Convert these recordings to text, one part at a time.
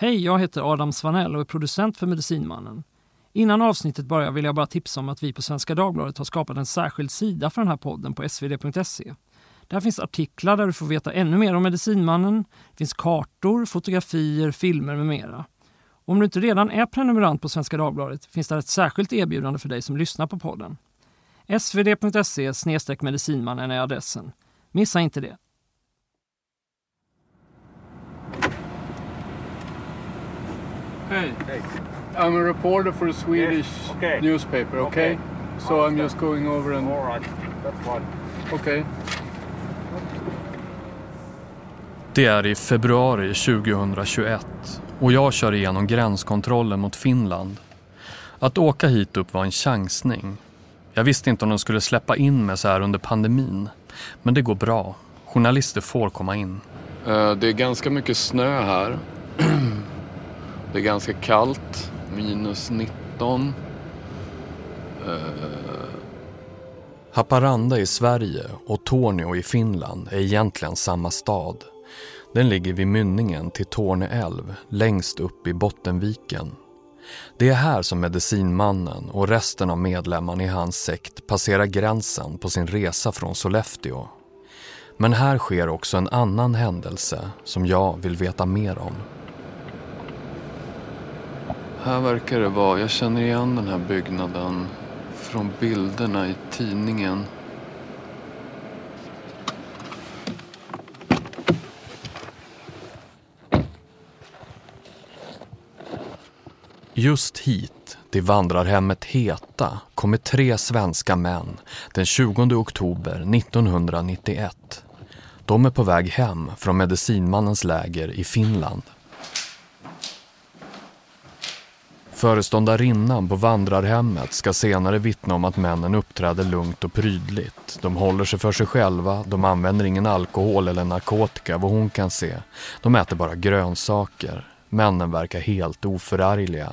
Hej, jag heter Adam Svanell och är producent för Medicinmannen. Innan avsnittet börjar vill jag bara tipsa om att vi på Svenska Dagbladet har skapat en särskild sida för den här podden på svd.se. Där finns artiklar där du får veta ännu mer om Medicinmannen. Det finns kartor, fotografier, filmer med mera. Om du inte redan är prenumerant på Svenska Dagbladet finns där ett särskilt erbjudande för dig som lyssnar på podden. svd.se medicinmannen är adressen. Missa inte det. Hey. Hey. I'm a reporter for a Swedish yes. okay. newspaper, okay? okay. So I'm just going over and... All right, that's fine. Okay. Det är i februari 2021 och jag kör igenom gränskontrollen mot Finland. Att åka hit upp var en chansning. Jag visste inte om de skulle släppa in mig så här under pandemin. Men det går bra. Journalister får komma in. Eh, det är ganska mycket snö här. Det är ganska kallt. Minus 19. Uh... Eh. Haparanda i Sverige och Torneå i Finland är egentligen samma stad. Den ligger vid mynningen till Torne älv, längst upp i Bottenviken. Det är här som medicinmannen och resten av medlemmarna i hans sekt passerar gränsen på sin resa från Sollefteå. Men här sker också en annan händelse som jag vill veta mer om. Här verkar det vara, jag känner igen den här byggnaden från bilderna i tidningen. Just hit, till vandrarhemmet Heta, kommer tre svenska män den 20 oktober 1991. De är på väg hem från medicinmannens läger i Finland. Föreståndarinnan på vandrarhemmet ska senare vittna om att männen uppträder lugnt och prydligt. De håller sig för sig själva, de använder ingen alkohol eller narkotika vad hon kan se. De äter bara grönsaker. Männen verkar helt oförargliga.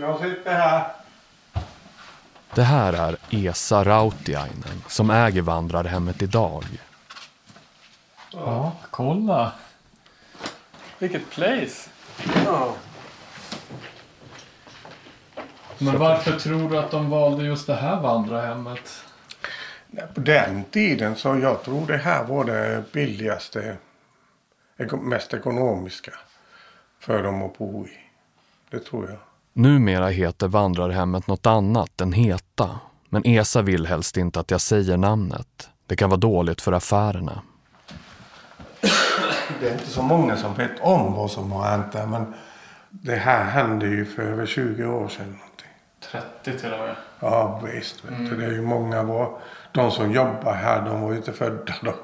Jag sitter här. Det här är Esa Rautiainen som äger vandrarhemmet idag. Ja, kolla. Vilket place. Ja. Men varför tror du att de valde just det här vandrarhemmet? På den tiden så jag tror det här var det billigaste, mest ekonomiska för dem att bo i. Det tror jag. Numera heter vandrarhemmet något annat än Heta. Men Esa vill helst inte att jag säger namnet. Det kan vara dåligt för affärerna det är inte så många som vet om vad som har hänt där. Men det här hände ju för över 20 år sedan. Någonting. 30 till och med? Ja visst. Mm. Det är ju många var, de som jobbar här de var ju inte födda då.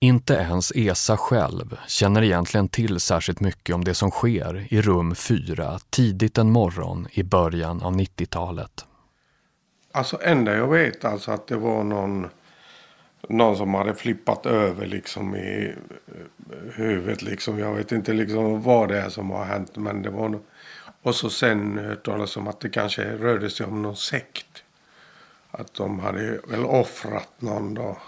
Inte ens ESA själv känner egentligen till särskilt mycket om det som sker i rum 4 tidigt en morgon i början av 90-talet. Alltså enda jag vet alltså att det var någon någon som hade flippat över liksom i eh, huvudet liksom. Jag vet inte liksom vad det är som har hänt men det var nog. Och så sen hört talas om att det kanske rörde sig om någon sekt. Att de hade väl offrat någon då.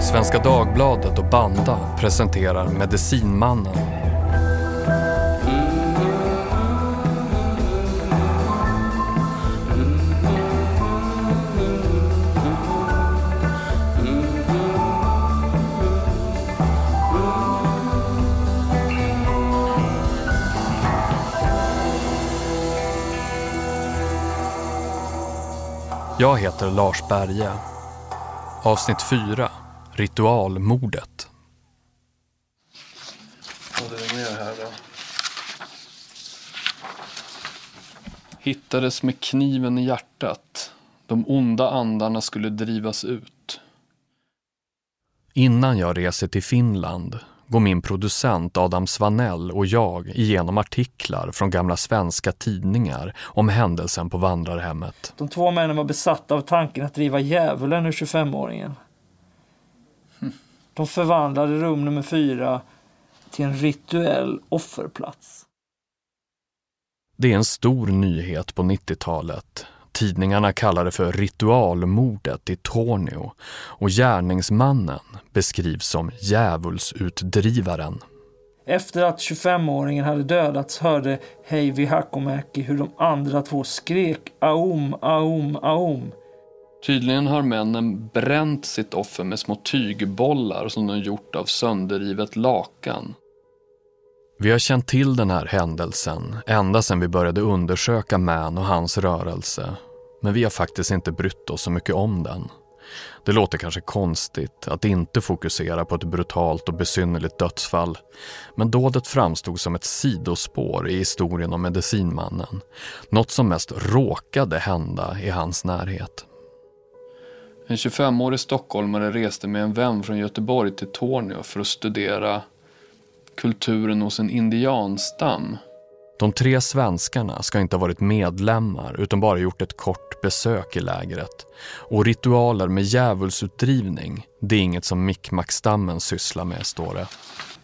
Svenska Dagbladet och Banda presenterar Medicinmannen Jag heter Lars Berge. Avsnitt 4. Ritualmordet. Hittades med kniven i hjärtat. De onda andarna skulle drivas ut. Innan jag reser till Finland går min producent Adam Svanell och jag igenom artiklar från gamla svenska tidningar om händelsen på vandrarhemmet. De två männen var besatta av tanken att driva djävulen ur 25-åringen. De förvandlade rum nummer fyra till en rituell offerplats. Det är en stor nyhet på 90-talet Tidningarna kallar det för ritualmordet i Tornio och gärningsmannen beskrivs som djävulsutdrivaren. Efter att 25-åringen hade dödats hörde Heivi Hakomäki hur de andra två skrek aum, aum, aum. Tydligen har männen bränt sitt offer med små tygbollar som de gjort av sönderrivet lakan. Vi har känt till den här händelsen ända sedan vi började undersöka Man och hans rörelse. Men vi har faktiskt inte brytt oss så mycket om den. Det låter kanske konstigt att inte fokusera på ett brutalt och besynnerligt dödsfall. Men dådet framstod som ett sidospår i historien om medicinmannen. Något som mest råkade hända i hans närhet. En 25-årig stockholmare reste med en vän från Göteborg till Torneå för att studera kulturen hos en indianstam. De tre svenskarna ska inte ha varit medlemmar utan bara gjort ett kort besök i lägret. Och ritualer med djävulsutdrivning, det är inget som Mikkmackstammen sysslar med, står det.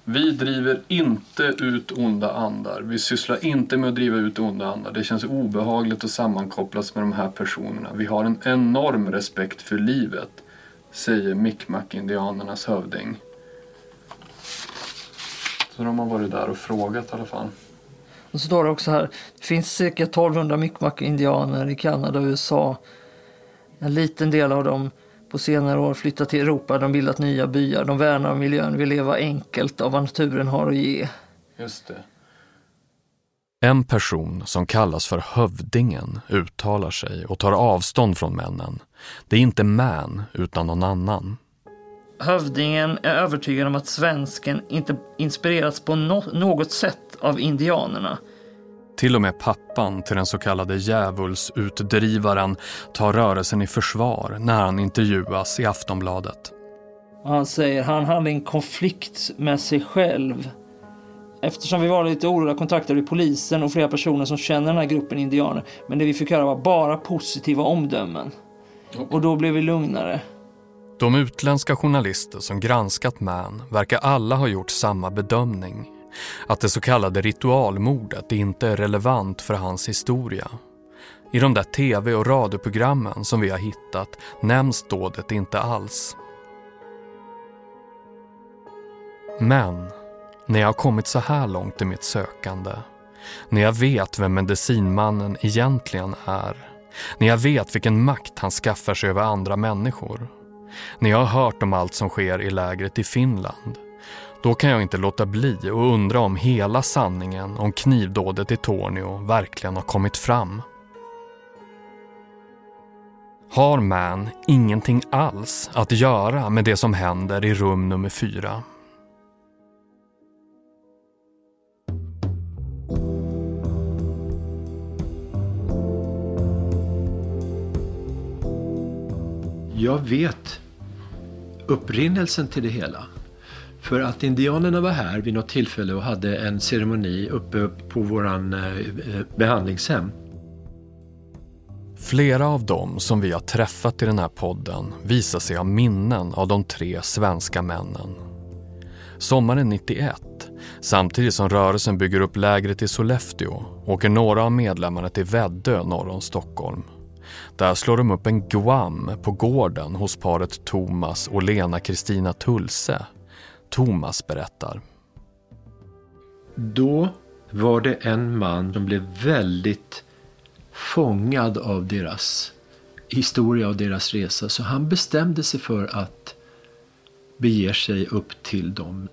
Vi driver inte ut onda andar. Vi sysslar inte med att driva ut onda andar. Det känns obehagligt att sammankopplas med de här personerna. Vi har en enorm respekt för livet, säger Mikkmack-indianernas hövding. Så de har varit där och frågat i alla fall. Och så står det också här, det finns cirka 1200 Mi'kmaq-indianer i Kanada och USA. En liten del av dem på senare år flyttat till Europa, de bildat nya byar, de värnar om miljön, vill leva enkelt av vad naturen har att ge. Just det. En person som kallas för Hövdingen uttalar sig och tar avstånd från männen. Det är inte Man utan någon annan. Hövdingen är övertygad om att svensken inte inspirerats på no något sätt av indianerna. Till och med pappan till den så kallade djävulsutdrivaren tar rörelsen i försvar när han intervjuas i Aftonbladet. Han säger han hade en konflikt med sig själv. Eftersom vi var lite oroliga kontaktade vi polisen och flera personer som känner den här gruppen indianer. Men det vi fick höra var bara positiva omdömen. Och då blev vi lugnare. De utländska journalister som granskat Man verkar alla ha gjort samma bedömning. Att det så kallade ritualmordet inte är relevant för hans historia. I de där tv och radioprogrammen som vi har hittat nämns dådet inte alls. Men när jag har kommit så här långt i mitt sökande, när jag vet vem medicinmannen egentligen är, när jag vet vilken makt han skaffar sig över andra människor, när jag har hört om allt som sker i lägret i Finland, då kan jag inte låta bli och undra om hela sanningen om knivdådet i Tornio verkligen har kommit fram. Har Man ingenting alls att göra med det som händer i rum nummer fyra? Jag vet upprinnelsen till det hela. För att indianerna var här vid något tillfälle och hade en ceremoni uppe på våran eh, eh, behandlingshem. Flera av dem som vi har träffat i den här podden visar sig ha minnen av de tre svenska männen. Sommaren 91, samtidigt som rörelsen bygger upp lägret i Sollefteå, åker några av medlemmarna till Väddö norr om Stockholm. Där slår de upp en guam på gården hos paret Thomas och Lena Kristina Tulse. Thomas berättar. Då var det en man som blev väldigt fångad av deras historia och deras resa. Så han bestämde sig för att bege sig upp till dem.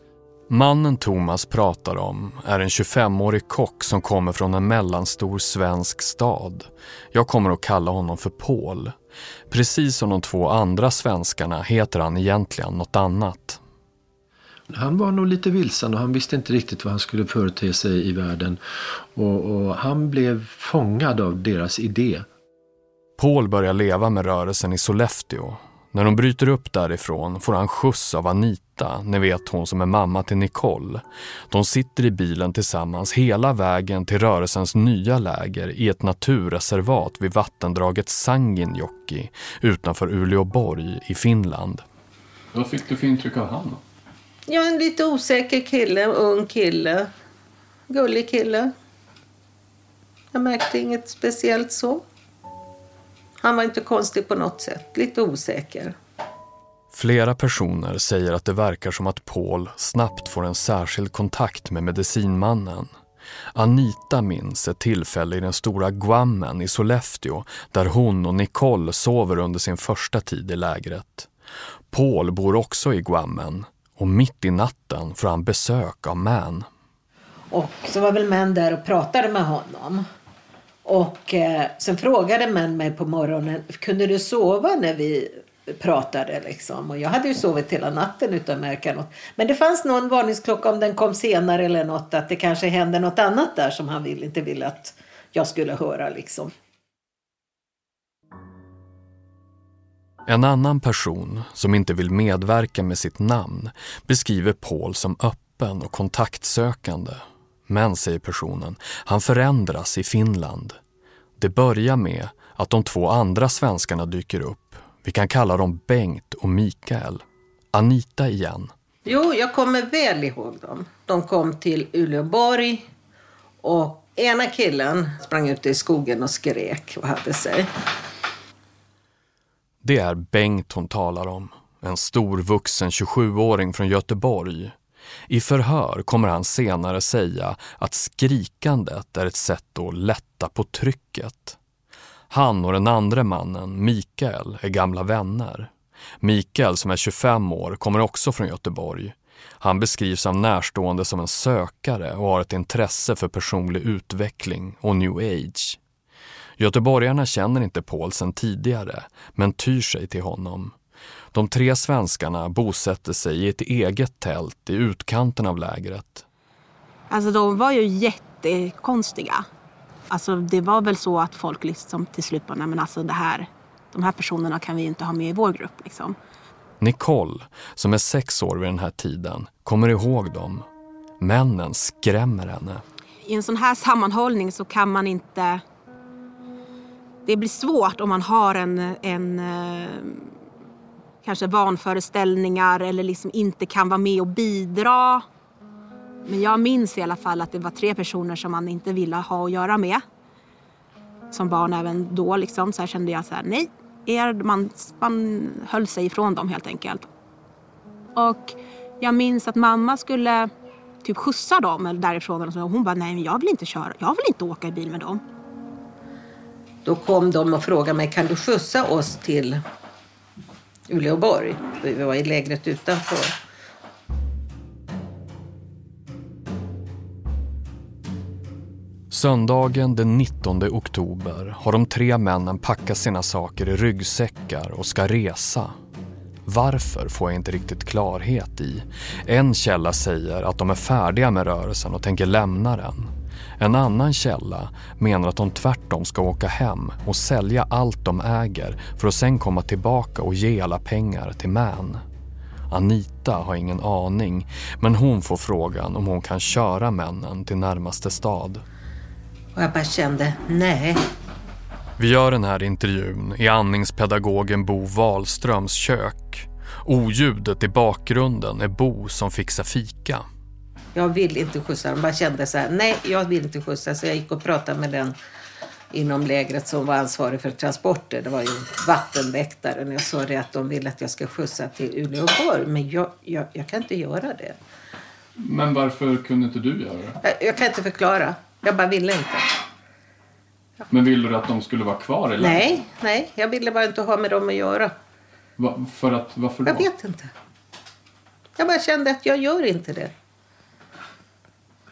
Mannen Thomas pratar om är en 25-årig kock som kommer från en mellanstor svensk stad. Jag kommer att kalla honom för Paul. Precis som de två andra svenskarna heter han egentligen något annat. Han var nog lite vilsen och han visste inte riktigt vad han skulle förete sig i världen. Och, och han blev fångad av deras idé. Paul börjar leva med rörelsen i Sollefteå när de bryter upp därifrån får han skjuts av Anita, ni vet hon som är mamma till Nicole. De sitter i bilen tillsammans hela vägen till rörelsens nya läger i ett naturreservat vid vattendraget Sanginjoki utanför Uleåborg i Finland. Vad fick du för intryck av han? Ja, en lite osäker kille, ung kille. Gullig kille. Jag märkte inget speciellt så. Han var inte konstig på något sätt. Lite osäker. Flera personer säger att det verkar som att Paul snabbt får en särskild kontakt med medicinmannen. Anita minns ett tillfälle i den stora Guammen i Sollefteå där hon och Nicole sover under sin första tid i lägret. Paul bor också i Guammen och mitt i natten får han besök av Man. Och så var väl Man där och pratade med honom. Och eh, sen frågade Man mig på morgonen, kunde du sova när vi pratade liksom? Och jag hade ju sovit hela natten utan att märka något. Men det fanns någon varningsklocka om den kom senare eller något, att det kanske hände något annat där som han vill, inte ville att jag skulle höra liksom. En annan person som inte vill medverka med sitt namn beskriver Paul som öppen och kontaktsökande. Men, säger personen, han förändras i Finland. Det börjar med att de två andra svenskarna dyker upp. Vi kan kalla dem Bengt och Mikael. Anita igen. Jo, jag kommer väl ihåg dem. De kom till Uleåborg och ena killen sprang ut i skogen och skrek och hade sig. Det är Bengt hon talar om. En stor vuxen 27-åring från Göteborg. I förhör kommer han senare säga att skrikandet är ett sätt att lätta på trycket. Han och den andra mannen, Mikael, är gamla vänner. Mikael, som är 25 år, kommer också från Göteborg. Han beskrivs av närstående som en sökare och har ett intresse för personlig utveckling och new age. Göteborgarna känner inte Paul sedan tidigare, men tyr sig till honom. De tre svenskarna bosätter sig i ett eget tält i utkanten av lägret. Alltså de var ju jättekonstiga. Alltså det var väl så att folk liksom till slut bara, nej men alltså det här, de här personerna kan vi inte ha med i vår grupp liksom. Nicole, som är sex år vid den här tiden, kommer ihåg dem. Männen skrämmer henne. I en sån här sammanhållning så kan man inte... Det blir svårt om man har en, en eh, kanske vanföreställningar eller liksom inte kan vara med och bidra. Men jag minns i alla fall att det var tre personer som man inte ville ha att göra med. Som barn även då liksom. Så här kände jag så här, nej. Er, man, man höll sig ifrån dem helt enkelt. Och jag minns att mamma skulle typ skjutsa dem därifrån. Och hon bara, nej men jag vill inte köra. Jag vill inte åka i bil med dem. Då kom de och frågade mig, kan du skjutsa oss till Uleåborg? Vi var i lägret utanför. Söndagen den 19 oktober har de tre männen packat sina saker i ryggsäckar och ska resa. Varför får jag inte riktigt klarhet i. En källa säger att de är färdiga med rörelsen och tänker lämna den. En annan källa menar att de tvärtom ska åka hem och sälja allt de äger för att sen komma tillbaka och ge alla pengar till Man. Anita har ingen aning, men hon får frågan om hon kan köra männen till närmaste stad. Och jag bara kände, nej. Vi gör den här intervjun i andningspedagogen Bo Wahlströms kök. Oljudet i bakgrunden är Bo som fixar fika. Jag vill inte skjutsa. De bara kände så här, nej jag vill inte skjutsa. Så jag gick och pratade med den inom lägret som var ansvarig för transporter. Det var ju vattenväktaren. Jag sa det att de vill att jag ska skjutsa till Uleåborg. Men jag, jag, jag kan inte göra det. Men varför kunde inte du göra det? Jag, jag kan inte förklara. Jag bara ville inte. Men ville du att de skulle vara kvar? Eller? Nej, nej. Jag ville bara inte ha med dem att göra. Va, för att, varför då? Jag vet inte. Jag bara kände att jag gör inte det.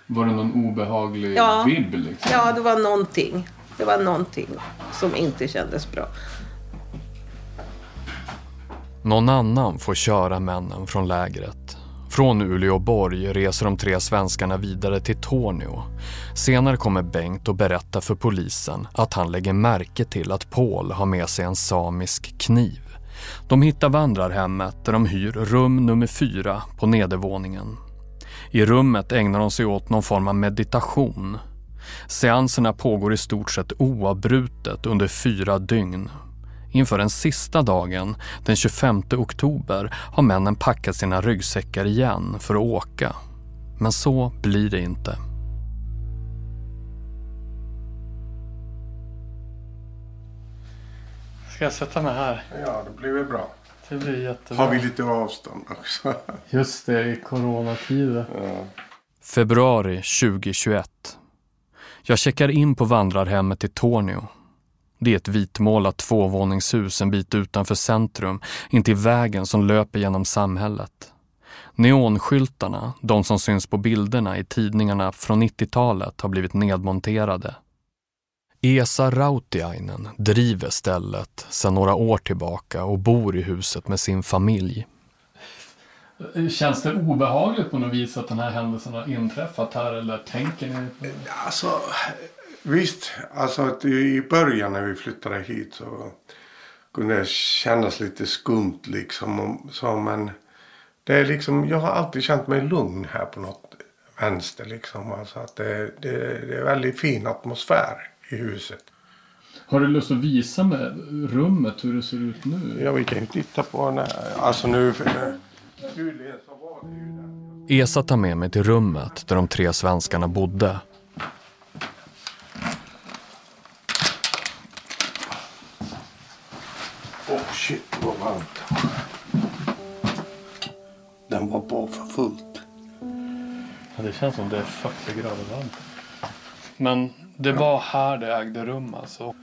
Var det någon obehaglig Ja. vibb liksom? Ja, det var någonting. Det var någonting som inte kändes bra. Någon annan får köra männen från lägret. Från Uleåborg reser de tre svenskarna vidare till Tornio. Senare kommer Bengt och berättar för polisen att han lägger märke till att Paul har med sig en samisk kniv. De hittar vandrarhemmet där de hyr rum nummer fyra på nedervåningen. I rummet ägnar de sig åt någon form av meditation. Seanserna pågår i stort sett oavbrutet under fyra dygn. Inför den sista dagen, den 25 oktober, har männen packat sina ryggsäckar igen för att åka. Men så blir det inte. Ska jag sätta mig här? Ja, det blir väl bra. Det blir jättebra. Har vi lite avstånd också? Just det, i coronatider. Ja. Februari 2021. Jag checkar in på vandrarhemmet i Tornio. Det är ett vitmålat tvåvåningshus en bit utanför centrum, intill vägen som löper genom samhället. Neonskyltarna, de som syns på bilderna i tidningarna från 90-talet, har blivit nedmonterade. Esa Rautiainen driver stället sedan några år tillbaka och bor i huset med sin familj. Känns det obehagligt på något vis att den här händelsen har inträffat här eller tänker ni? Alltså, visst. Alltså att i början när vi flyttade hit så kunde det kännas lite skumt liksom. Så, men det är liksom, jag har alltid känt mig lugn här på något vänster liksom. Alltså att det, det, det är väldigt fin atmosfär i huset. Har du lust att visa med rummet hur det ser ut nu? Ja, vi kan ju titta på den här. Alltså nu... Det. Esa tar med mig till rummet där de tre svenskarna bodde. Shit vad varmt. Den var på för fullt. Ja, det känns som det är 40 grader varmt. Men det var här det ägde rum alltså.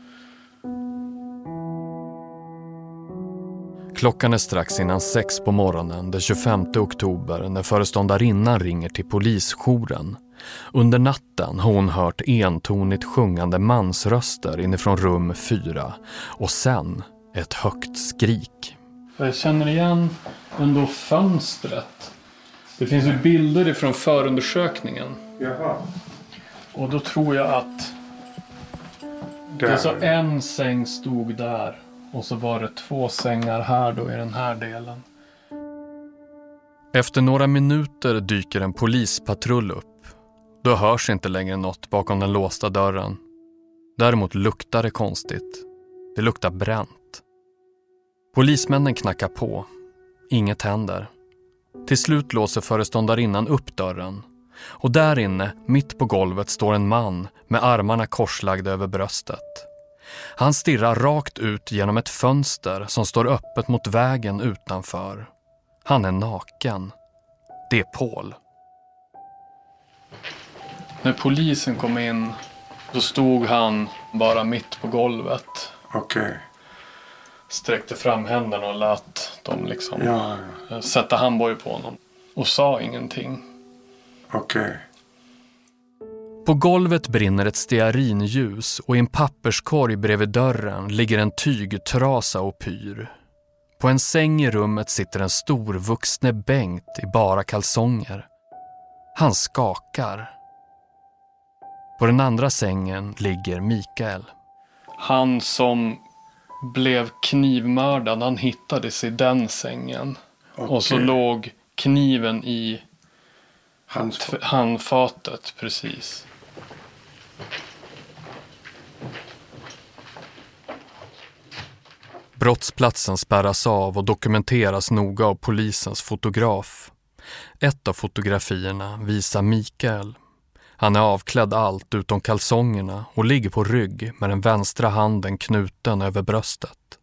Klockan är strax innan sex på morgonen den 25 oktober när föreståndarinnan ringer till polisjouren. Under natten har hon hört entonigt sjungande mansröster inifrån rum 4 och sen ett högt skrik. Jag känner igen ändå fönstret. Det finns ju bilder ifrån förundersökningen. Jaha. Och då tror jag att det är så en säng stod där. Och så var det två sängar här då i den här delen. Efter några minuter dyker en polispatrull upp. Då hörs inte längre något bakom den låsta dörren. Däremot luktar det konstigt. Det luktar bränt. Polismännen knackar på. Inget händer. Till slut låser föreståndarinnan upp dörren. Och där inne, mitt på golvet, står en man med armarna korslagda över bröstet. Han stirrar rakt ut genom ett fönster som står öppet mot vägen utanför. Han är naken. Det är Paul. När polisen kom in då stod han bara mitt på golvet. Okej. Sträckte fram händerna och lät dem liksom Ja, ja. sätta handboj på honom. Och sa ingenting. Okej. På golvet brinner ett stearinljus och i en papperskorg bredvid dörren ligger en tygtrasa och pyr. På en säng i rummet sitter en storvuxne Bengt i bara kalsonger. Han skakar. På den andra sängen ligger Mikael. Han som blev knivmördad, han hittades i den sängen. Och så låg kniven i Hans... t- handfatet precis. Brottsplatsen spärras av och dokumenteras noga av polisens fotograf. Ett av fotografierna visar Mikael. Han är avklädd allt utom kalsongerna och ligger på rygg med den vänstra handen knuten över bröstet.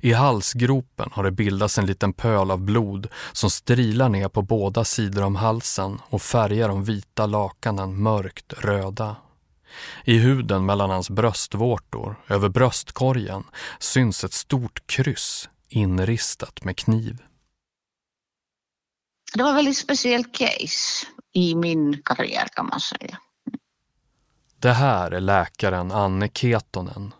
I halsgropen har det bildats en liten pöl av blod som strilar ner på båda sidor om halsen och färgar de vita lakanen mörkt röda. I huden mellan hans bröstvårtor, över bröstkorgen, syns ett stort kryss inristat med kniv. Det var ett väldigt speciellt case i min karriär kan man säga. Det här är läkaren Anne Ketonen.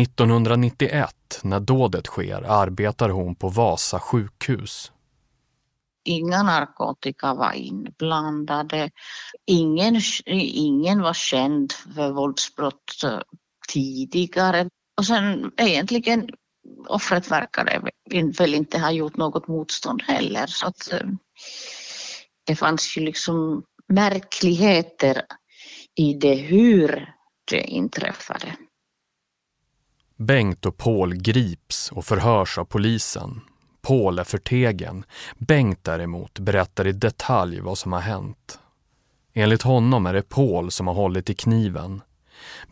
1991, när dådet sker, arbetar hon på Vasa sjukhus. Inga narkotika var inblandade. Ingen, ingen var känd för våldsbrott eh, tidigare. Och sen egentligen offret verkade väl inte ha gjort något motstånd heller. Så att, eh, det fanns ju liksom märkligheter i det hur det inträffade. Bengt och Paul grips och förhörs av polisen. Paul är förtegen. Bengt däremot berättar i detalj vad som har hänt. Enligt honom är det Paul som har hållit i kniven.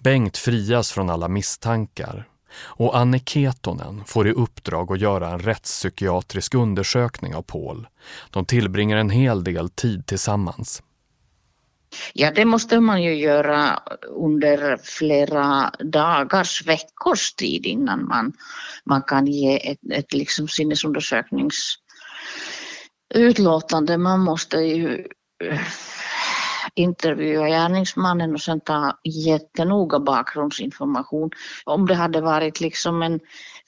Bengt frias från alla misstankar och Anne Ketonen får i uppdrag att göra en rättspsykiatrisk undersökning av Paul. De tillbringar en hel del tid tillsammans. Ja, det måste man ju göra under flera dagars, veckors tid innan man, man kan ge ett, ett liksom sinnesundersökningsutlåtande. Man måste ju eh, intervjua gärningsmannen och sen ta jättenoga bakgrundsinformation. Om det hade varit liksom en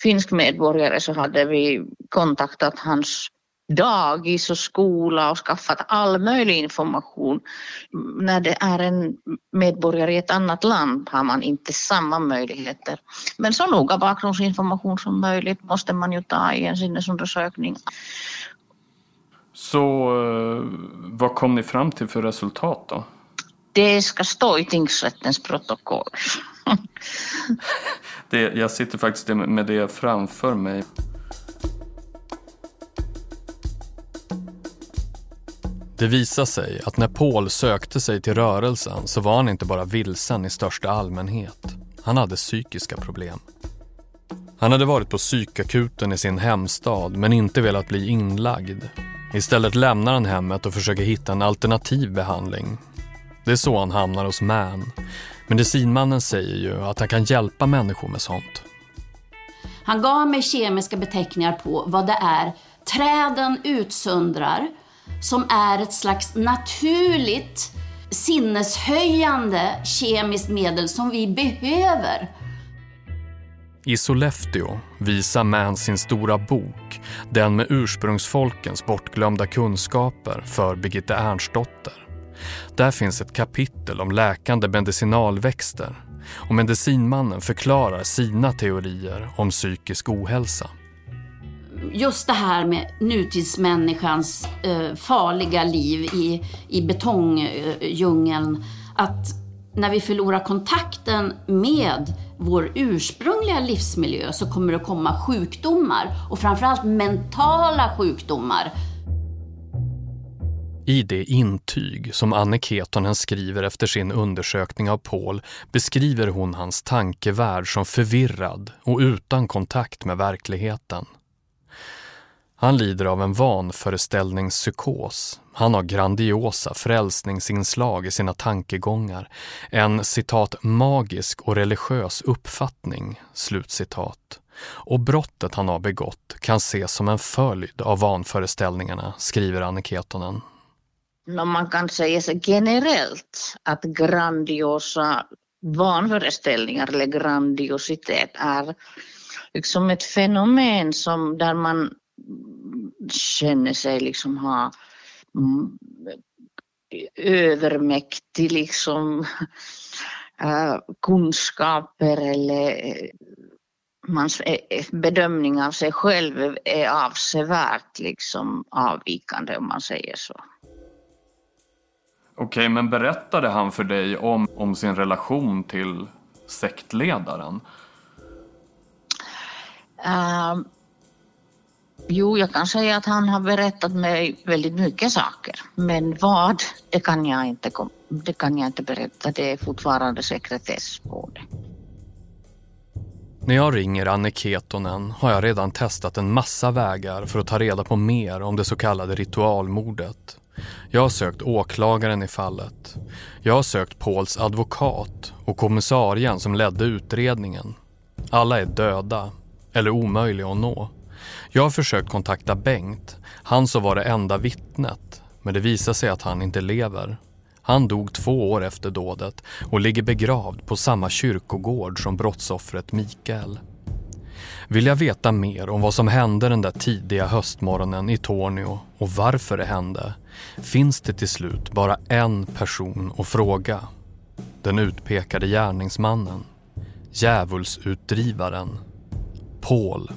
finsk medborgare så hade vi kontaktat hans dagis och skola och skaffat all möjlig information. När det är en medborgare i ett annat land har man inte samma möjligheter. Men så noga bakgrundsinformation som möjligt måste man ju ta i en sinnesundersökning. Så eh, vad kom ni fram till för resultat då? Det ska stå i tingsrättens protokoll. det, jag sitter faktiskt med det framför mig. Det visade sig att när Paul sökte sig till rörelsen så var han inte bara vilsen i största allmänhet. Han hade psykiska problem. Han hade varit på psykakuten i sin hemstad men inte velat bli inlagd. Istället lämnar han hemmet och försöker hitta en alternativ behandling. Det är så han hamnar hos MAN. Medicinmannen säger ju att han kan hjälpa människor med sånt. Han gav mig kemiska beteckningar på vad det är träden utsöndrar som är ett slags naturligt sinneshöjande kemiskt medel som vi behöver. I Sollefteå visar Mann sin stora bok, den med ursprungsfolkens bortglömda kunskaper, för Birgitta Ernsdotter. Där finns ett kapitel om läkande medicinalväxter och medicinmannen förklarar sina teorier om psykisk ohälsa just det här med nutidsmänniskans eh, farliga liv i, i betongdjungeln. Att när vi förlorar kontakten med vår ursprungliga livsmiljö så kommer det att komma sjukdomar och framförallt mentala sjukdomar. I det intyg som Anne Ketonen skriver efter sin undersökning av Paul beskriver hon hans tankevärld som förvirrad och utan kontakt med verkligheten. Han lider av en vanföreställningspsykos. Han har grandiosa frälsningsinslag i sina tankegångar. En citat magisk och religiös uppfattning, slutcitat. Och brottet han har begått kan ses som en följd av vanföreställningarna, skriver Anne Ketonen. Man kan säga så generellt att grandiosa vanföreställningar eller grandiositet är liksom ett fenomen som där man känner sig liksom ha övermäktig liksom äh, kunskaper eller äh, mans äh, bedömning av sig själv är avsevärt liksom avvikande om man säger så. Okej, men berättade han för dig om, om sin relation till sektledaren? Uh, Jo, jag kan säga att han har berättat mig väldigt mycket saker. Men vad, det kan jag inte, det kan jag inte berätta. Det är fortfarande sekretess på det. När jag ringer Anne Ketonen har jag redan testat en massa vägar för att ta reda på mer om det så kallade ritualmordet. Jag har sökt åklagaren i fallet. Jag har sökt Pauls advokat och kommissarien som ledde utredningen. Alla är döda, eller omöjliga att nå. Jag har försökt kontakta Bengt, han som var det enda vittnet, men det visar sig att han inte lever. Han dog två år efter dådet och ligger begravd på samma kyrkogård som brottsoffret Mikael. Vill jag veta mer om vad som hände den där tidiga höstmorgonen i Tornio och varför det hände finns det till slut bara en person att fråga. Den utpekade gärningsmannen. Djävulsutdrivaren. Paul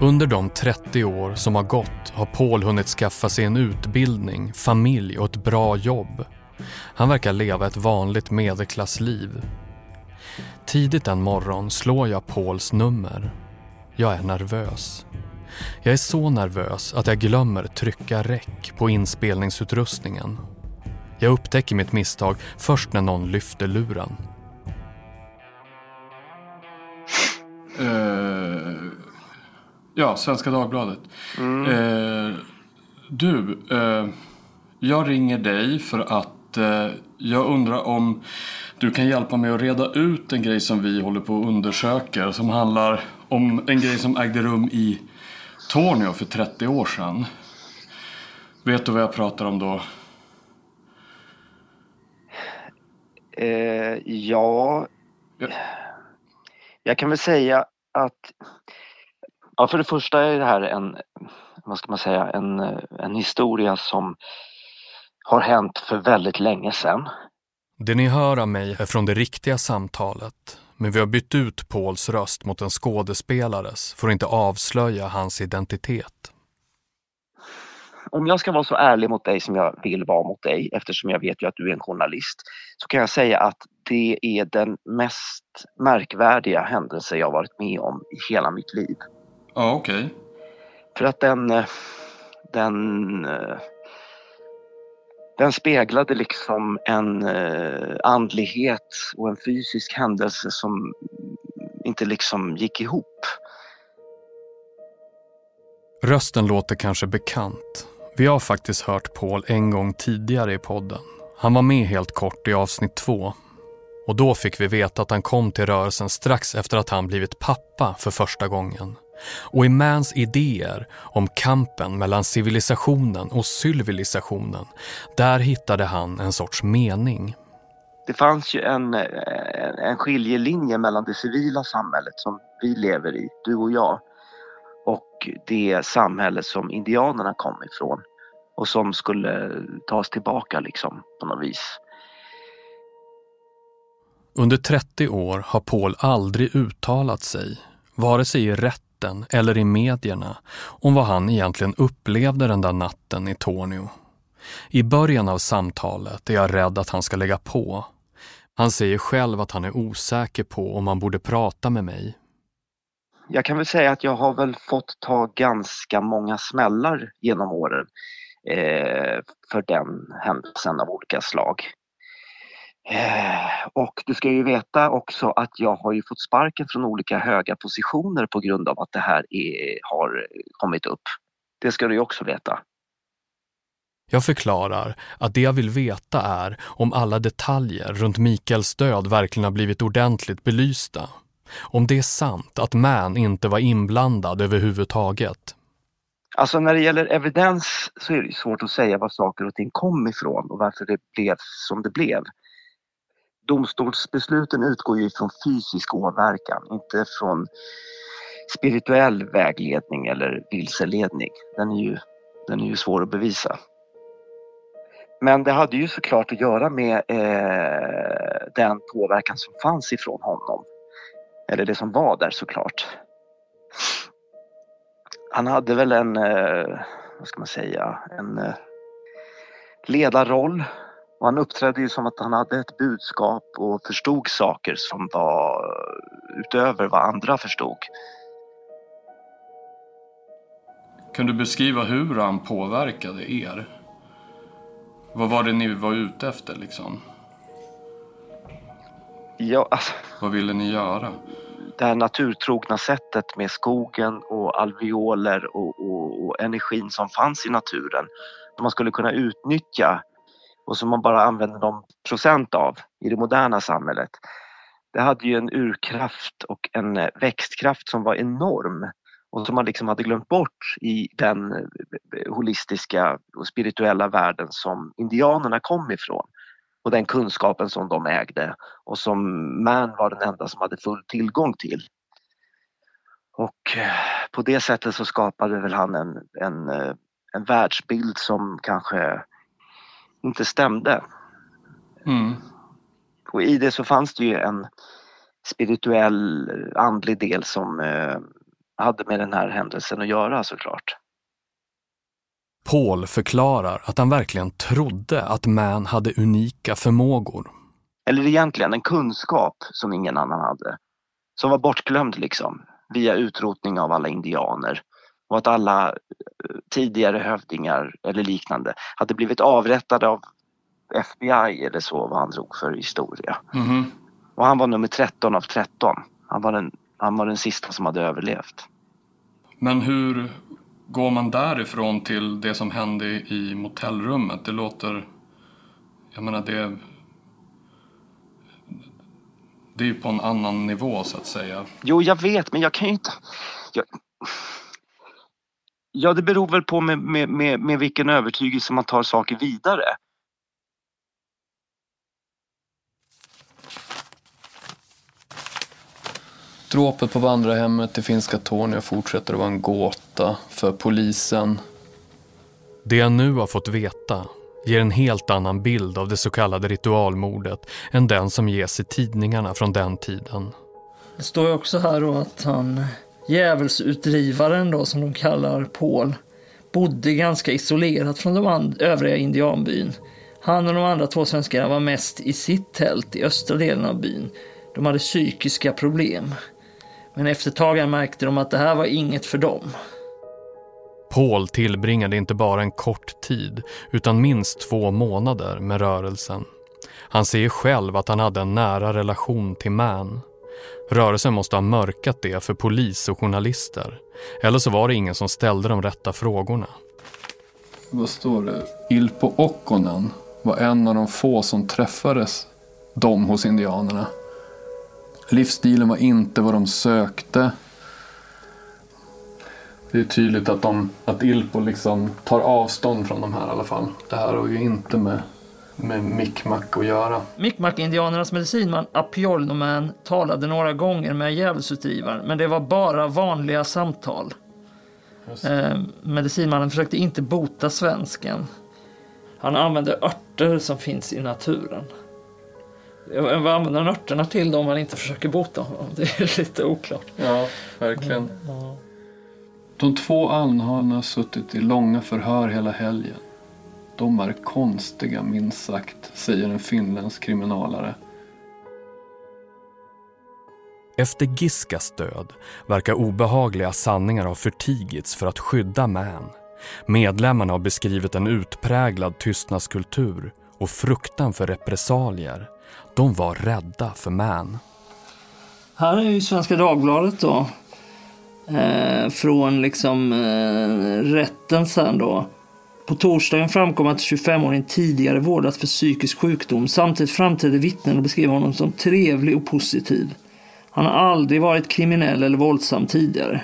under de 30 år som har gått har Paul hunnit skaffa sig en utbildning, familj och ett bra jobb. Han verkar leva ett vanligt medelklassliv. Tidigt en morgon slår jag Pauls nummer. Jag är nervös. Jag är så nervös att jag glömmer trycka räck på inspelningsutrustningen. Jag upptäcker mitt misstag först när någon lyfter luren. Uh, ja, Svenska Dagbladet. Eh, du, eh, jag ringer dig för att eh, jag undrar om du kan hjälpa mig att reda ut en grej som vi håller på att undersöka. Som handlar om en grej som ägde rum i Tornio för 30 år sedan. Vet du vad jag pratar om då? Eh, ja, Ja. jag kan väl säga att ja, för det första är det här en, vad ska man säga, en, en historia som har hänt för väldigt länge sedan. Det ni hör av mig är från det riktiga samtalet, men vi har bytt ut Pauls röst mot en skådespelares för att inte avslöja hans identitet. Om jag ska vara så ärlig mot dig som jag vill vara mot dig eftersom jag vet ju att du är en journalist så kan jag säga att det är den mest märkvärdiga händelse jag varit med om i hela mitt liv. Ja, okej. För att den, eh, den, eh, den speglade liksom en eh, andlighet och en fysisk händelse som inte liksom gick ihop. Rösten låter kanske bekant. Vi har faktiskt hört Paul en gång tidigare i podden. Han var med helt kort i avsnitt två. Och då fick vi veta att han kom till rörelsen strax efter att han blivit pappa för första gången. Och i Mans idéer om kampen mellan civilisationen och civilisationen, där hittade han en sorts mening. Det fanns ju en, en skiljelinje mellan det civila samhället som vi lever i, du och jag, och det samhälle som indianerna kom ifrån och som skulle tas tillbaka liksom på något vis. Under 30 år har Paul aldrig uttalat sig, vare sig i rätten eller i medierna, om vad han egentligen upplevde den där natten i Tornio. I början av samtalet är jag rädd att han ska lägga på. Han säger själv att han är osäker på om han borde prata med mig. Jag kan väl säga att jag har väl fått ta ganska många smällar genom åren eh, för den händelsen av olika slag. Eh, och du ska ju veta också att jag har ju fått sparken från olika höga positioner på grund av att det här är, har kommit upp. Det ska du ju också veta. Jag förklarar att det jag vill veta är om alla detaljer runt Mikaels död verkligen har blivit ordentligt belysta. Om det är sant att Man inte var inblandad överhuvudtaget. Alltså när det gäller evidens så är det svårt att säga var saker och ting kom ifrån och varför det blev som det blev. Domstolsbesluten utgår ju från fysisk åverkan, inte från spirituell vägledning eller vilseledning. Den är ju, den är ju svår att bevisa. Men det hade ju såklart att göra med eh, den påverkan som fanns ifrån honom. Eller det som var där såklart. Han hade väl en, eh, vad ska man säga, en eh, ledarroll. Och han uppträdde ju som att han hade ett budskap och förstod saker som var utöver vad andra förstod. Kan du beskriva hur han påverkade er? Vad var det ni var ute efter liksom? Ja, alltså, Vad ville ni göra? det här naturtrogna sättet med skogen och alveoler och, och, och energin som fanns i naturen man skulle kunna utnyttja och som man bara använder någon procent av i det moderna samhället. Det hade ju en urkraft och en växtkraft som var enorm och som man liksom hade glömt bort i den eh, holistiska och spirituella världen som indianerna kom ifrån och den kunskapen som de ägde och som Man var den enda som hade full tillgång till. Och eh, på det sättet så skapade väl han en, en, eh, en världsbild som kanske inte stämde. Mm. Och i det så fanns det ju en spirituell andlig del som eh, hade med den här händelsen att göra såklart. Paul förklarar att han verkligen trodde att Man hade unika förmågor. Eller egentligen en kunskap som ingen annan hade. Som var bortglömd liksom via utrotning av alla indianer. Och att alla eh, tidigare hövdingar eller liknande hade blivit avrättade av FBI eller så vad han drog för historia. Mhm. Och han var nummer 13 av 13. Han var den han var den sista som hade överlevt. Men hur går man därifrån till det som hände i motellrummet? Det låter... Jag menar det... Det är ju på en annan nivå så att säga. Jo, jag vet, men jag kan ju inte... Jag... Ja, det beror väl på med, med, med, med vilken övertygelse man tar saker vidare. Dråpet på vandrarhemmet i finska Torneå fortsätter att vara en gåta för polisen. Det jag nu har fått veta ger en helt annan bild av det så kallade ritualmordet än den som ges i tidningarna från den tiden. Det står ju också här då att han, djävulsutdrivaren då som de kallar Paul, bodde ganska isolerat från de övriga indianbyn. Han och de andra två svenskarna var mest i sitt tält i östra delen av byn. De hade psykiska problem. Men efter ett tag märkte de att det här var inget för dem. Paul tillbringade inte bara en kort tid utan minst två månader med rörelsen. Han säger själv att han hade en nära relation till Man. Rörelsen måste ha mörkat det för polis och journalister. Eller så var det ingen som ställde de rätta frågorna. Vad står det? Ilpo Okkonen var en av de få som träffades dem hos indianerna. Livsstilen var inte vad de sökte. Det är tydligt att, de, att Ilpo liksom tar avstånd från de här i alla fall. Det här har ju inte med, med Mi'kmaq att göra. Mi'kmaq-indianernas medicinman Apiolnoman talade några gånger med djävulsutdrivaren men det var bara vanliga samtal. Eh, medicinmannen försökte inte bota svensken. Han använde örter som finns i naturen. Vad använder han örterna till då om man inte försöker bota honom? Det är lite oklart. Ja, verkligen. De två anhållna har suttit i långa förhör hela helgen. De är konstiga minst sagt, säger en finländsk kriminalare. Efter Giskas död verkar obehagliga sanningar ha förtigits för att skydda Man. Medlemmarna har beskrivit en utpräglad tystnadskultur och fruktan för repressalier. De var rädda för Man. Här är ju Svenska Dagbladet då. Eh, från liksom eh, rätten sen då. På torsdagen framkom att 25-åringen tidigare vårdats för psykisk sjukdom. Samtidigt framträdde vittnen och beskrev honom som trevlig och positiv. Han har aldrig varit kriminell eller våldsam tidigare.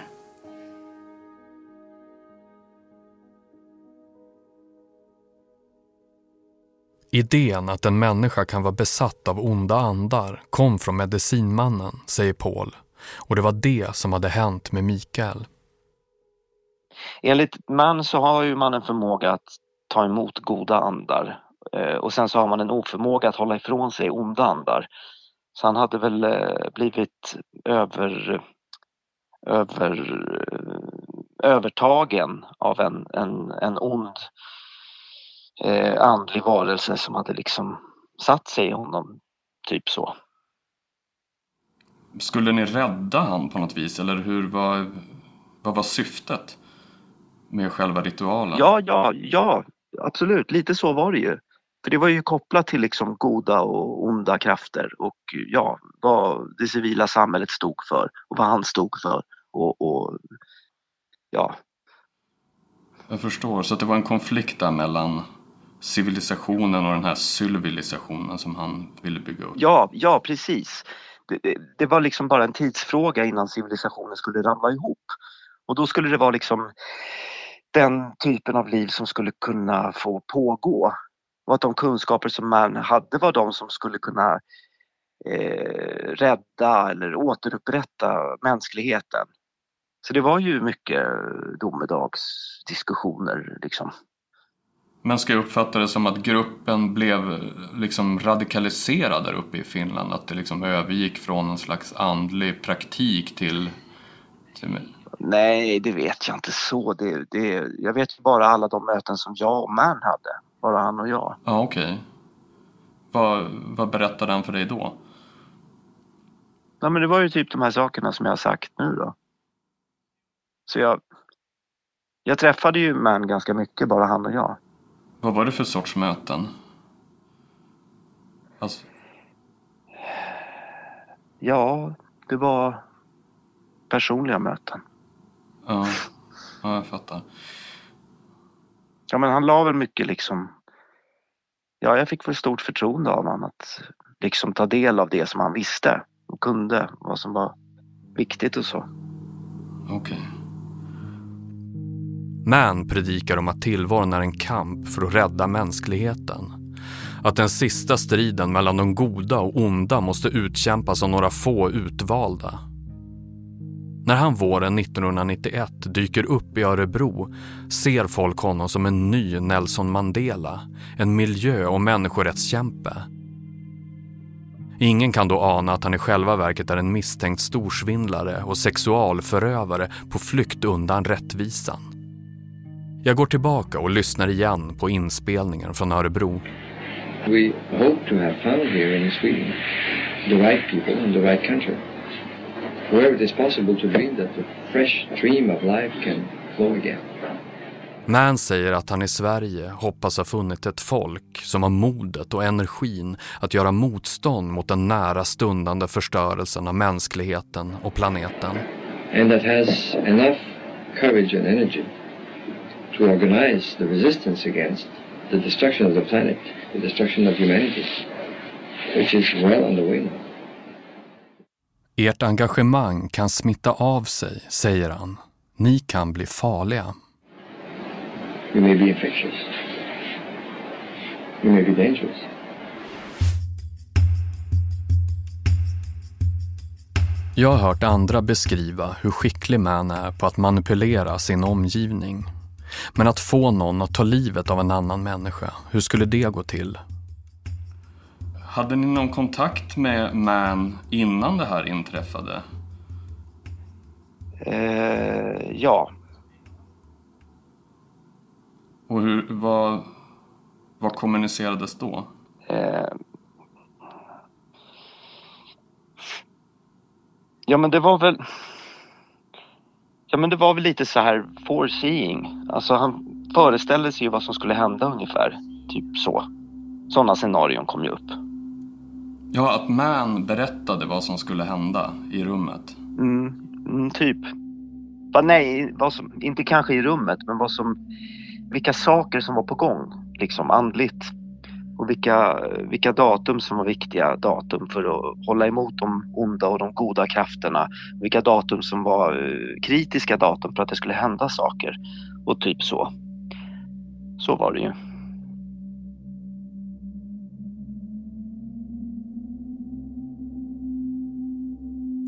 Idén att en människa kan vara besatt av onda andar kom från medicinmannen, säger Paul. Och det var det som hade hänt med Mikael. Enligt man så har ju man en förmåga att ta emot goda andar eh, och sen så har man en oförmåga att hålla ifrån sig onda andar. Så han hade väl eh, blivit över, över, eh, övertagen av en, en, en ond eh, andlig varelse som hade liksom satt sig i honom. Typ så. Skulle ni rädda han på något vis eller hur var, vad var syftet med själva ritualen? Ja, ja, ja, absolut. Lite så var det ju. För det var ju kopplat till liksom goda och onda krafter och ja, vad det civila samhället stod för och vad han stod för. Och, och ja. Jag förstår, så det var en konflikt där mellan civilisationen och den här civilisationen som han ville bygga upp? Ja, ja precis. Det, det, det, var liksom bara en tidsfråga innan civilisationen skulle ramla ihop. Och då skulle det vara liksom den typen av liv som skulle kunna få pågå. Och att de kunskaper som man hade var de som skulle kunna eh, rädda eller återupprätta mänskligheten. Så det var ju mycket domedagsdiskussioner liksom. Men ska jag uppfatta det som att gruppen blev liksom radikaliserad där uppe i Finland? Att det liksom övergick från en slags andlig praktik till... till... Nej, det vet jag inte så. Det, det, jag vet bara alla de möten som jag och Man hade. Bara han och jag. Ja, okej. Okay. Vad, vad berättade han för dig då? Ja, men det var ju typ de här sakerna som jag har sagt nu då. Så jag, jag träffade ju Man ganska mycket, bara han och jag. Vad var det för sorts möten? Alltså... Ja, det var personliga möten. Ja, ja jag fattar. Ja, men han la väl mycket liksom... Ja, jag fick väl stort förtroende av honom att liksom ta del av det som han visste och kunde, vad som var viktigt och så. Okej. Okay. Man predikar om att tillvaron är en kamp för att rädda mänskligheten. Att den sista striden mellan de goda och onda måste utkämpas av några få utvalda. När han våren 1991 dyker upp i Örebro ser folk honom som en ny Nelson Mandela, en miljö och människorättskämpe. Ingen kan då ana att han i själva verket är en misstänkt storsvindlare och sexualförövare på flykt undan rättvisan. Jag går tillbaka och lyssnar igen på inspelningen från Örebro. We hope to have found here in Sweden the right people and the right country. Wherever it is possible to dream that the fresh stream of life can flow again. Man säger att han i Sverige hoppas ha funnit ett folk som har modet och energin att göra motstånd mot den nära stundande förstörelsen av mänskligheten och planeten. And that has enough courage and energy to organize the resistance against the destruction of the planet, the destruction of humanity, which is well on the way now. Ert engagemang kan smitta av sig, säger han. Ni kan bli farliga. You may be infectious. You may be dangerous. Jag har hört andra beskriva hur skicklig man är på att manipulera sin omgivning. Men att få någon att ta livet av en annan människa, hur skulle det gå till? Hade ni någon kontakt med Man innan det här inträffade? Eh, ja. Och hur, vad, vad kommunicerades då? Eh, ja men det var väl Ja men det var väl lite så här foreseeing. Alltså han föreställde sig ju vad som skulle hända ungefär. Typ så. Sådana scenarion kom ju upp. Ja, att Man berättade vad som skulle hända i rummet. Mm, mm typ. Va, nej, vad som, inte kanske i rummet, men vad som, vilka saker som var på gång, liksom andligt. Och vilka, vilka datum som var viktiga datum för att hålla emot de onda och de goda krafterna. Vilka datum som var eh, kritiska datum för att det skulle hända saker. Och typ så. Så var det ju.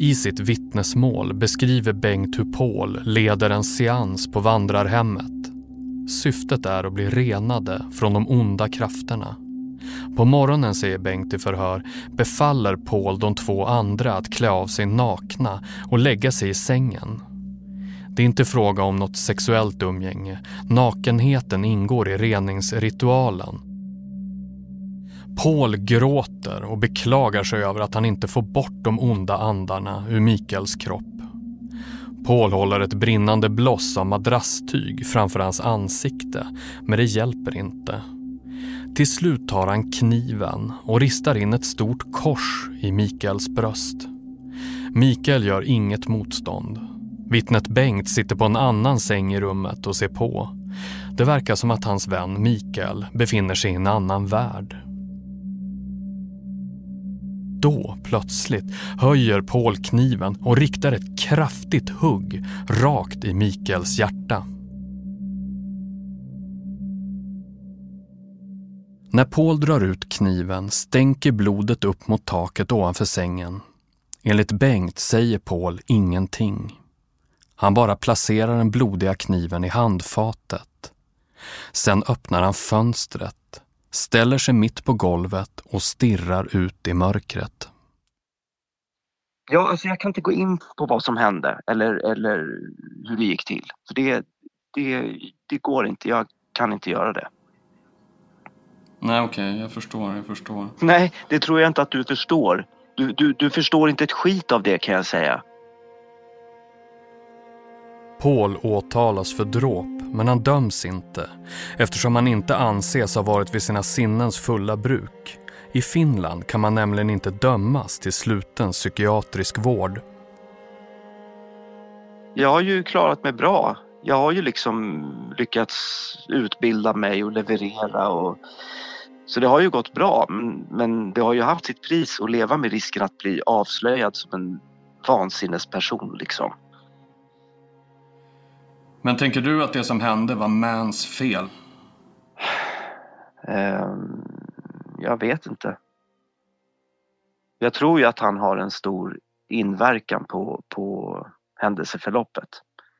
I sitt vittnesmål beskriver Bengt hur Paul leder en seans på vandrarhemmet. Syftet är att bli renade från de onda krafterna. På morgonen, säger Bengt i förhör, befaller Paul de två andra att klä av sig nakna och lägga sig i sängen. Det är inte fråga om något sexuellt umgänge. Nakenheten ingår i reningsritualen. Paul gråter och beklagar sig över att han inte får bort de onda andarna ur Mikaels kropp. Paul håller ett brinnande bloss av madrasstyg framför hans ansikte, men det hjälper inte. Till slut tar han kniven och ristar in ett stort kors i Mikaels bröst. Mikael gör inget motstånd. Vittnet Bengt sitter på en annan säng i rummet och ser på. Det verkar som att hans vän Mikael befinner sig i en annan värld. Då, plötsligt, höjer Paul kniven och riktar ett kraftigt hugg rakt i Mikaels hjärta. När Paul drar ut kniven stänker blodet upp mot taket ovanför sängen. Enligt Bengt säger Paul ingenting. Han bara placerar den blodiga kniven i handfatet. Sen öppnar han fönstret, ställer sig mitt på golvet och stirrar ut i mörkret. Ja, alltså jag kan inte gå in på vad som hände eller, eller hur det gick till. För det, det, det går inte, jag kan inte göra det. Nej, okej, okay. jag förstår, jag förstår. Nej, det tror jag inte att du förstår. Du, du, du förstår inte ett skit av det kan jag säga. Paul åtalas för dråp, men han döms inte eftersom han inte anses ha varit vid sina sinnens fulla bruk. I Finland kan man nämligen inte dömas till sluten psykiatrisk vård. jag har ju klarat mig bra. Jag har ju liksom lyckats utbilda mig och leverera och så det har ju gått bra men, det har ju haft sitt pris att leva med risken att bli avslöjad som en vansinnesperson liksom. Men tänker du att det som hände var Mans fel? Ehm, jag vet inte. Jag tror ju att han har en stor inverkan på, på händelseförloppet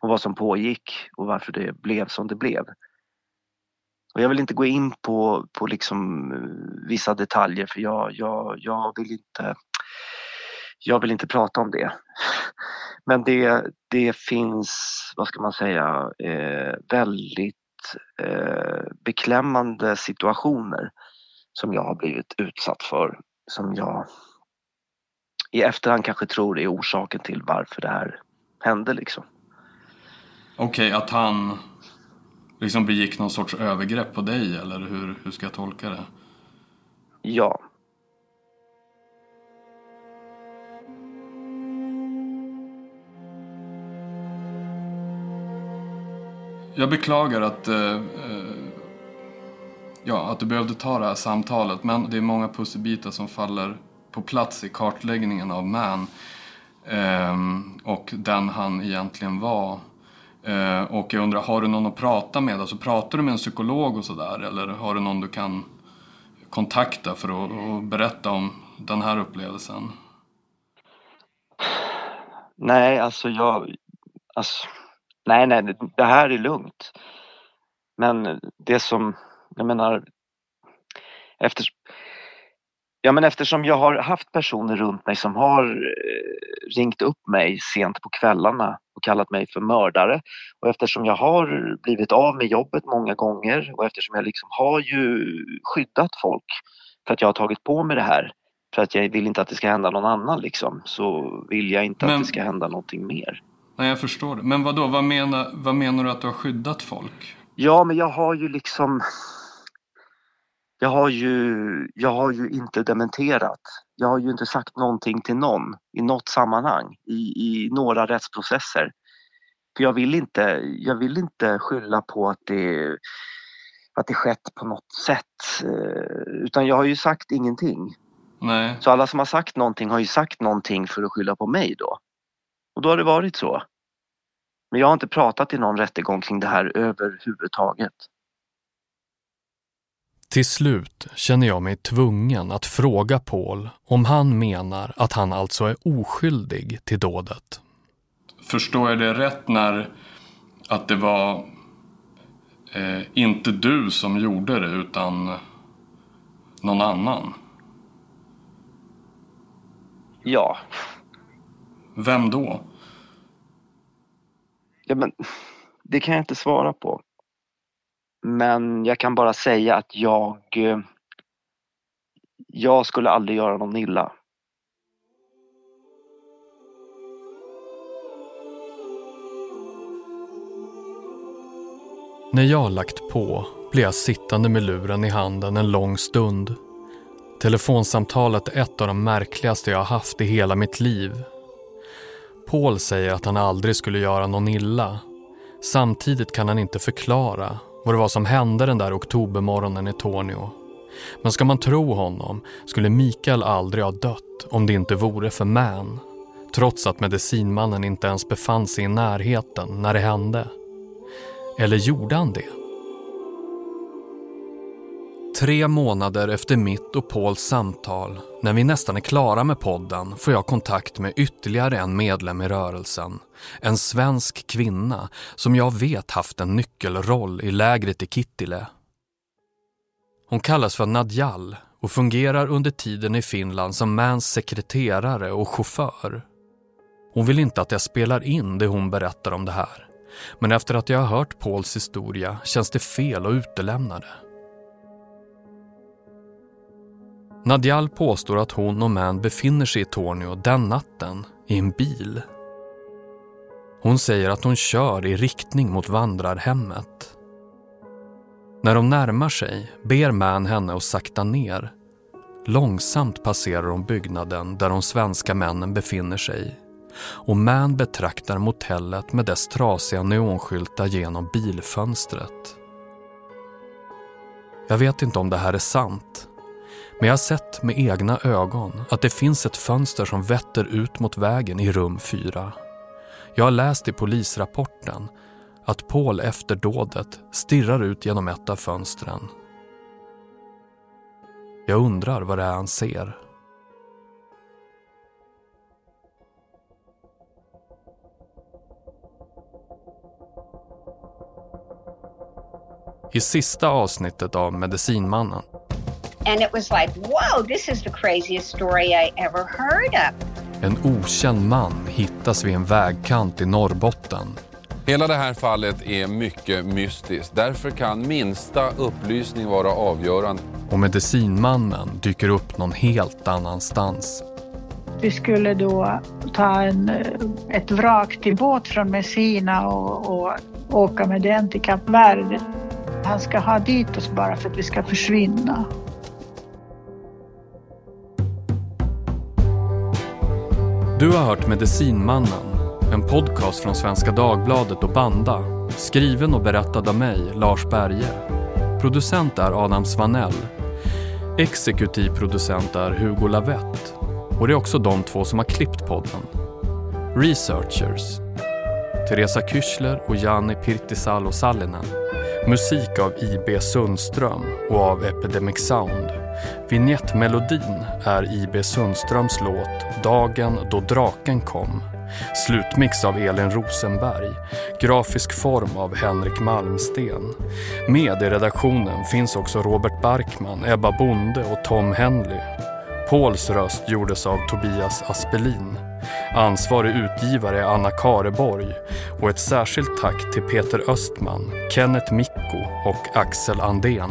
och vad som pågick och varför det blev som det blev. Och jag vill inte gå in på, på liksom eh, vissa detaljer för jag, jag, jag, vill inte, jag vill inte prata om det. Men det, det finns, vad ska man säga, eh, väldigt eh, beklämmande situationer som jag har blivit utsatt för. Som jag i efterhand kanske tror är orsaken till varför det här hände liksom. Okej, okay, att han liksom begick någon sorts övergrepp på dig eller hur, hur ska jag tolka det? Ja. Jag beklagar att, eh, eh, ja, att du behövde ta det här samtalet men det är många pusselbitar som faller på plats i kartläggningen av Man eh, och den han egentligen var. Eh, och jag undrar, har du någon att prata med? Alltså pratar du med en psykolog och sådär? Eller har du någon du kan kontakta för att, att berätta om den här upplevelsen? Nej, alltså jag... Alltså, nej, nej, det här är lugnt. Men det som, jag menar, efter, Ja, men eftersom jag har haft personer runt mig som har eh, ringt upp mig sent på kvällarna och kallat mig för mördare och eftersom jag har blivit av med jobbet många gånger och eftersom jag liksom har ju skyddat folk för att jag har tagit på mig det här för att jag vill inte att det ska hända någon annan liksom så vill jag inte men, att det ska hända någonting mer. Nej, jag förstår det. Men vad då? Vad menar, vad menar du att du har skyddat folk? Ja, men jag har ju liksom jag har ju, jag har ju inte dementerat. Jag har ju inte sagt någonting till någon i något sammanhang i, i några rättsprocesser. För jag vill inte, jag vill inte skylla på att det, att det skett på något sätt. Eh, utan jag har ju sagt ingenting. Nej. Så alla som har sagt någonting har ju sagt någonting för att skylla på mig då. Och då har det varit så. Men jag har inte pratat i någon rättegång kring det här överhuvudtaget. Till slut känner jag mig tvungen att fråga Paul om han menar att han alltså är oskyldig till dådet. Förstår jag det rätt när att det var eh, inte du som gjorde det utan någon annan? Ja. Vem då? Ja, men det kan jag inte svara på. Men jag kan bara säga att jag, eh, jag skulle aldrig göra någon illa. När jag lagt på blir jag sittande med luren i handen en lång stund. Telefonsamtalet är ett av de märkligaste jag har haft i hela mitt liv. Paul säger att han aldrig skulle göra någon illa. Samtidigt kan han inte förklara vad det var som hände den där oktobermorgonen i Tornio. Men ska man tro honom skulle Mikael aldrig ha dött om det inte vore för Man. Trots att medicinmannen inte ens befann sig i närheten när det hände. Eller gjorde han det? Tre månader efter mitt och Pauls samtal, när vi nästan är klara med podden, får jag kontakt med ytterligare en medlem i rörelsen. En svensk kvinna som jag vet haft en nyckelroll i lägret i Kittile. Hon kallas för Nadjal och fungerar under tiden i Finland som Mans sekreterare och chaufför. Hon vill inte att jag spelar in det hon berättar om det här. Men efter att jag har hört Pauls historia känns det fel att utelämna det. Nadjal påstår att hon och Man befinner sig i Tornio den natten i en bil. Hon säger att hon kör i riktning mot vandrarhemmet. När de närmar sig ber Man henne att sakta ner. Långsamt passerar hon byggnaden där de svenska männen befinner sig och Man betraktar motellet med dess trasiga neonskyltar genom bilfönstret. Jag vet inte om det här är sant, men jag har sett med egna ögon att det finns ett fönster som vetter ut mot vägen i rum 4. Jag har läst i polisrapporten att Paul efter dådet stirrar ut genom ett av fönstren. Jag undrar vad det är han ser. I sista avsnittet av Medicinmannen And it was like, whoa, this is the craziest story I ever heard of. En okänd man hittas vid en vägkant i Norrbotten. Hela det här fallet är mycket mystiskt. Därför kan minsta upplysning vara avgörande. Och medicinmannen dyker upp någon helt annanstans. Vi skulle då ta en, ett vrak till båt från Messina och, och åka med den till Kap Verde. Han ska ha dit oss bara för att vi ska försvinna. Du har hört Medicinmannen, en podcast från Svenska Dagbladet och Banda. Skriven och berättad av mig, Lars Berge. Producent är Adam Svanell. Exekutiv producent är Hugo Lavett. Och det är också de två som har klippt podden. Researchers. Teresa Kyschler och Jani Pirtisalo Sallinen. Musik av IB Sundström och av Epidemic Sound. Vignettmelodin är IB Sundströms låt Dagen då draken kom. Slutmix av Elin Rosenberg. Grafisk form av Henrik Malmsten. Med i redaktionen finns också Robert Barkman, Ebba Bonde och Tom Henley. Pauls röst gjordes av Tobias Aspelin. Ansvarig utgivare är Anna Kareborg och ett särskilt tack till Peter Östman, Kenneth Mikko och Axel Andén.